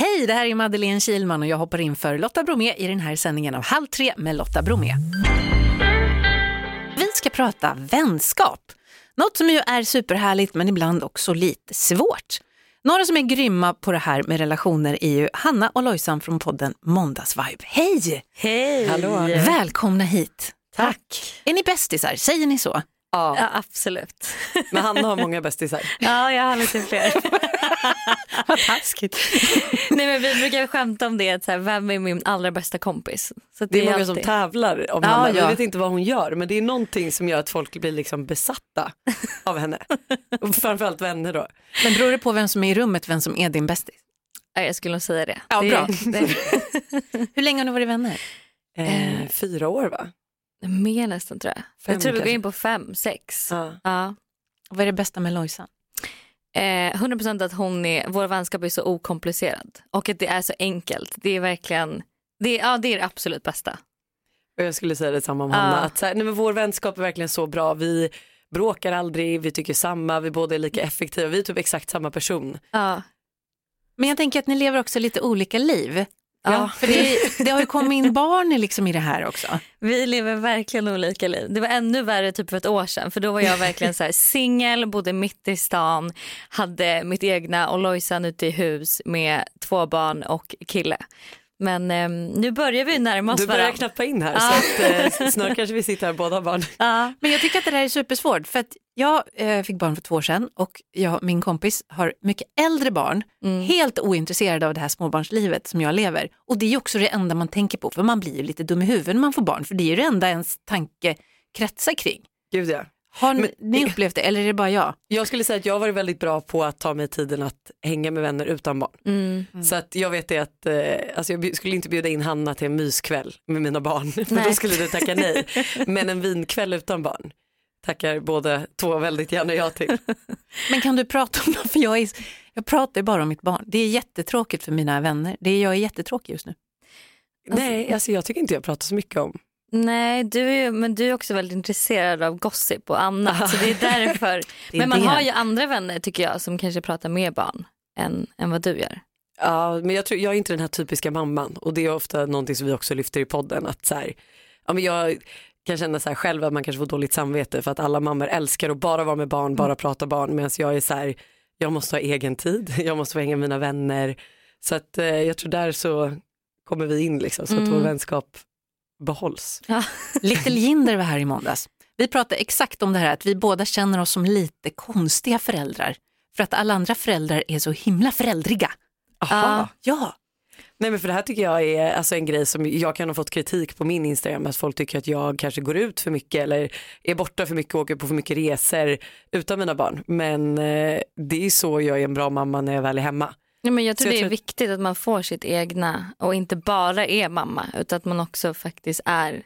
Hej, det här är Madeleine Kilman och jag hoppar in för Lotta Bromé i den här sändningen av Halv tre med Lotta Bromé. Vi ska prata vänskap. Något som ju är superhärligt men ibland också lite svårt. Några som är grymma på det här med relationer är ju Hanna och Lojsan från podden Måndagsvibe. Hej! Hej! Hallå. Välkomna hit. Tack. Är ni bästisar? Säger ni så? Ja, Ja, absolut. men Hanna har många bästisar. Ja, jag har lite fler. Vad taskigt. Nej, men vi brukar skämta om det, att så här, vem är min allra bästa kompis? Så att Det är många alltid... som tävlar om Ja, Hanna. ja. Vi vet inte vad hon gör men det är någonting som gör att folk blir liksom besatta av henne. Och framförallt vänner då. Men beror det på vem som är i rummet, vem som är din bästis? Ja, jag skulle nog säga det. Ja, det, bra. Det, Hur länge har ni varit vänner? Eh, fyra år va? det mer nästan tror jag. Fem jag tror vi går in på fem, sex. Ja. Ja. Vad är det bästa med Lojsan? Eh, 100% att hon är, vår vänskap är så okomplicerad och att det är så enkelt. Det är verkligen, det är, ja, det är det absolut bästa. Och jag skulle säga detsamma om. Hanna. Att så här, nej, men vår vänskap är verkligen så bra. Vi bråkar aldrig, vi tycker samma, vi båda är lika effektiva. Vi är typ exakt samma person. Ja. Men jag tänker att ni lever också lite olika liv. Ja. För det, det har ju kommit in barn liksom i det här också. Vi lever verkligen olika liv. Det var ännu värre typ för ett år sedan för då var jag verkligen så singel, bodde mitt i stan, hade mitt egna och Lojsan ute i hus med två barn och kille. Men ehm, nu börjar vi närma oss Du börjar varandra. knappa in här Ja. så att, eh, snart kanske vi sitter här båda barn. Ja. Men jag tycker att det där är supersvårt för att jag eh, fick barn för två år sedan och jag, min kompis har mycket äldre barn, Mm. helt ointresserade av det här småbarnslivet som jag lever. Och det är också det enda man tänker på för man blir ju lite dum i huvudet när man får barn för det är ju det enda ens tanke kretsar kring. Gud ja. Har ni, Men- ni upplevt det eller är det bara jag? Jag skulle säga att jag har varit väldigt bra på att ta mig tiden att hänga med vänner utan barn. Mm. Så att jag vet det att eh, alltså jag skulle inte bjuda in Hanna till en myskväll med mina barn för Nej. då skulle du tacka nej. Men en vinkväll utan barn tackar båda två väldigt gärna ja till. Men kan du prata om det? För jag, är, jag pratar bara om mitt barn. Det är jättetråkigt för mina vänner. Det är, jag är jättetråkig just nu. nej, alltså jag tycker inte jag pratar så mycket om. Nej, du är, ju- men du är också väldigt intresserad av gossip och annat så det är därför. Det är men man det. har ju andra vänner tycker jag som kanske pratar mer barn än, än vad du gör. Ja, men jag, tror, jag är inte den här typiska mamman och det är ofta någonting som vi också lyfter i podden. Att så här, ja, men jag kan känna så här själv att man kanske får dåligt samvete för att alla mammor älskar att bara vara med barn, bara prata barn medan jag är så här, jag måste ha egen tid, jag måste få hänga med mina vänner. Så att eh, jag tror där så kommer vi in liksom så att Mm. vår vänskap behålls. Little Jinder var här i måndags. Vi pratade exakt om det här att vi båda känner oss som lite konstiga föräldrar. För att alla andra föräldrar är så himla föräldriga. Aha. Ja, Nej men för det här tycker jag är alltså en grej som jag kan ha fått kritik på min Instagram att folk tycker att jag kanske går ut för mycket eller är borta för mycket och åker på för mycket resor utan mina barn. Men eh, det är så jag är en bra mamma när jag väl är hemma. Ja, men jag tror Så jag det är tror att- viktigt att man får sitt egna och inte bara är mamma utan att man också faktiskt är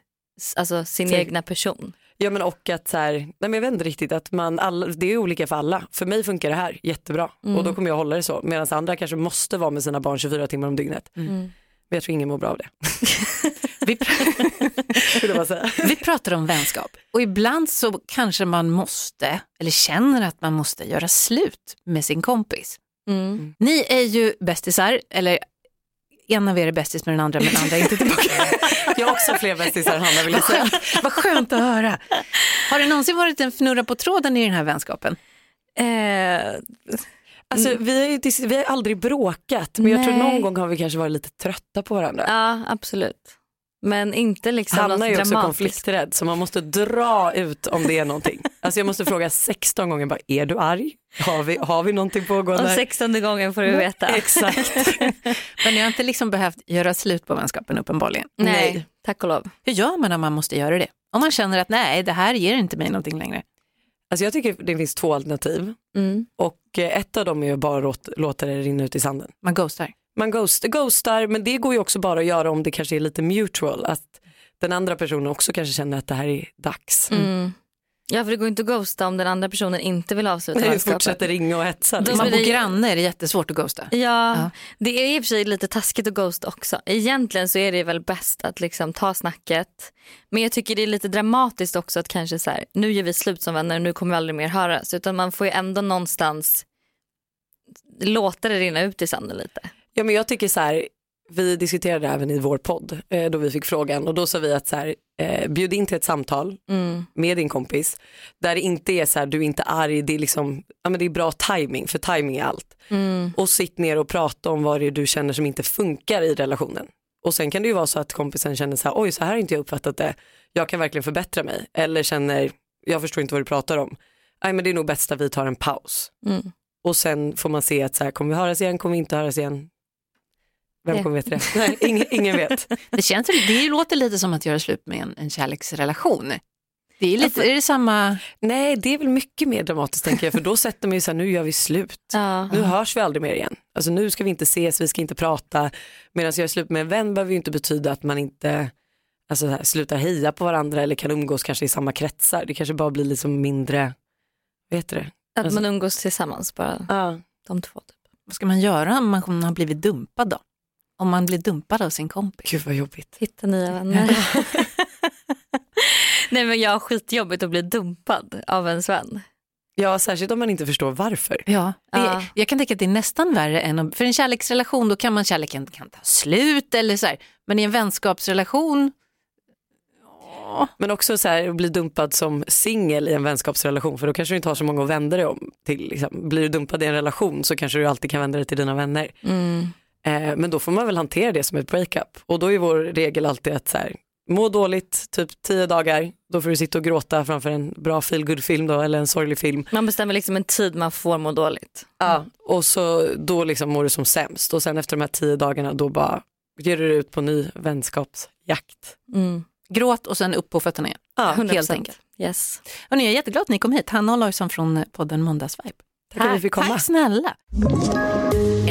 alltså, sin Så- egna person. Ja men och att så här, nej men jag vet inte riktigt att man, alla, det är olika för alla. För mig funkar det här jättebra och då kommer jag hålla det så. Medan andra kanske måste vara med sina barn 24 timmar om dygnet. Mm. Men jag tror ingen mår bra av det. vi, pr- jag vi pratar om vänskap och ibland så kanske man måste, eller känner att man måste göra slut med sin kompis. Mm. Ni är ju bästisar, eller en av er är bästis med den andra men den andra är inte tillbaka. Jag har också fler bästisar än Hanna vill jag Vad säga. skönt, vad skönt att höra. Har det någonsin varit en fnurra på tråden i den här vänskapen? Eh, Alltså, vi, har ju, vi har aldrig bråkat men jag tror Nej. någon gång har vi kanske varit lite trötta på varandra. ja, absolut. Men inte liksom Hanna är också dramatiskt. konflikträdd så man måste dra ut om det är någonting. Alltså jag måste fråga 16 gånger bara, är du arg? Har vi, har vi någonting Och pågående? sextonde gången får du veta. Exakt. Men ni har inte liksom behövt göra slut på vänskapen uppenbarligen. Nej, Nej. tack och lov. Hur gör man om man måste göra det? Om man känner att nej, det här ger inte mig någonting längre. Alltså jag tycker det finns två alternativ Mm. och eh, ett av dem är ju bara att låt- låta det rinna ut i sanden. Man ghostar. Man ghost, ghostar men det går ju också bara att göra om det kanske är lite mutual. Att den andra personen också kanske känner att det här är dags. Mm. Ja för det går inte att ghosta om den andra personen inte vill avsluta Nej, vänskapen. fortsätter ringa och hetsa. Liksom. Man bor det- granne är det jättesvårt att ghosta. Ja, Ja. det är i och för sig lite taskigt att ghosta också. Egentligen så är det väl bäst att liksom ta snacket. Men jag tycker det är lite dramatiskt också att kanske så här, nu gör vi slut som vänner och nu kommer vi aldrig mer höras. Utan man får ju ändå någonstans låta det rinna ut i sanden lite. Ja men jag tycker så här, vi diskuterade även i vår podd eh, då vi fick frågan och då sa vi att så här, eh, bjud in till ett samtal Mm. med din kompis där det inte är så här, du är inte arg, det är liksom, ja men det är bra timing för timing är allt. Mm. Och sitt ner och prata om vad det är du känner som inte funkar i relationen. Och sen kan det ju vara så att kompisen känner så här, oj så här har inte jag uppfattat det, jag kan verkligen förbättra mig. Eller känner, jag förstår inte vad du pratar om. Nej men det är nog bäst att vi tar en paus. Mm. Och sen får man se att så här, kommer vi höras igen, kommer vi inte höras igen? Vem kommer veta det? Nej, ingen, ingen vet. Det, känns, det låter lite som att göra slut med en, en kärleksrelation. Det är, lite, är det samma... Nej det är väl mycket mer dramatiskt tänker jag för då sätter man ju så här, nu gör vi slut. Ja. Nu hörs vi aldrig mer igen. Alltså nu ska vi inte ses, vi ska inte prata. Medan jag är slut med en vän behöver ju inte betyda att man inte alltså, så här, slutar heja på varandra eller kan umgås kanske i samma kretsar. Det kanske bara blir liksom mindre, vet du det? Att man umgås tillsammans bara, Ja. de två. Typ. Vad ska man göra om man har blivit dumpad då? Om man blir dumpad av sin kompis? Gud vad jobbigt. Hitta nya vänner. Nej men jag har skitjobbigt att bli dumpad av en vän. Ja, särskilt om man inte förstår varför. Ja, Ja. jag kan tänka att det är nästan värre än om, för en kärleksrelation då kan man kärleken kan ta slut eller så här. Men i en vänskapsrelation, Men också så här, att bli dumpad som singel i en vänskapsrelation för då kanske du inte har så många att vända dig om till. Liksom. Blir du dumpad i en relation så kanske du alltid kan vända dig till dina vänner. Mm. Eh, men då får man väl hantera det som ett breakup. Och då är vår regel alltid att så här, må dåligt, typ tio dagar, då får du sitta och gråta framför en bra feel film då, eller en sorglig film. Man bestämmer liksom en tid man får må dåligt. Ja. Och så då liksom mår du som sämst och sen efter de här tio dagarna då bara ger du dig ut på ny vänskapsjakt. Mm. gråt och sen upp på fötterna igen. Ja, 100%. helt enkelt. Yes. Hörrni, jag är jätteglad att ni kom hit. Hanna och Lojsan från podden Måndagsvibe. tack för att vi fick komma. Tack snälla.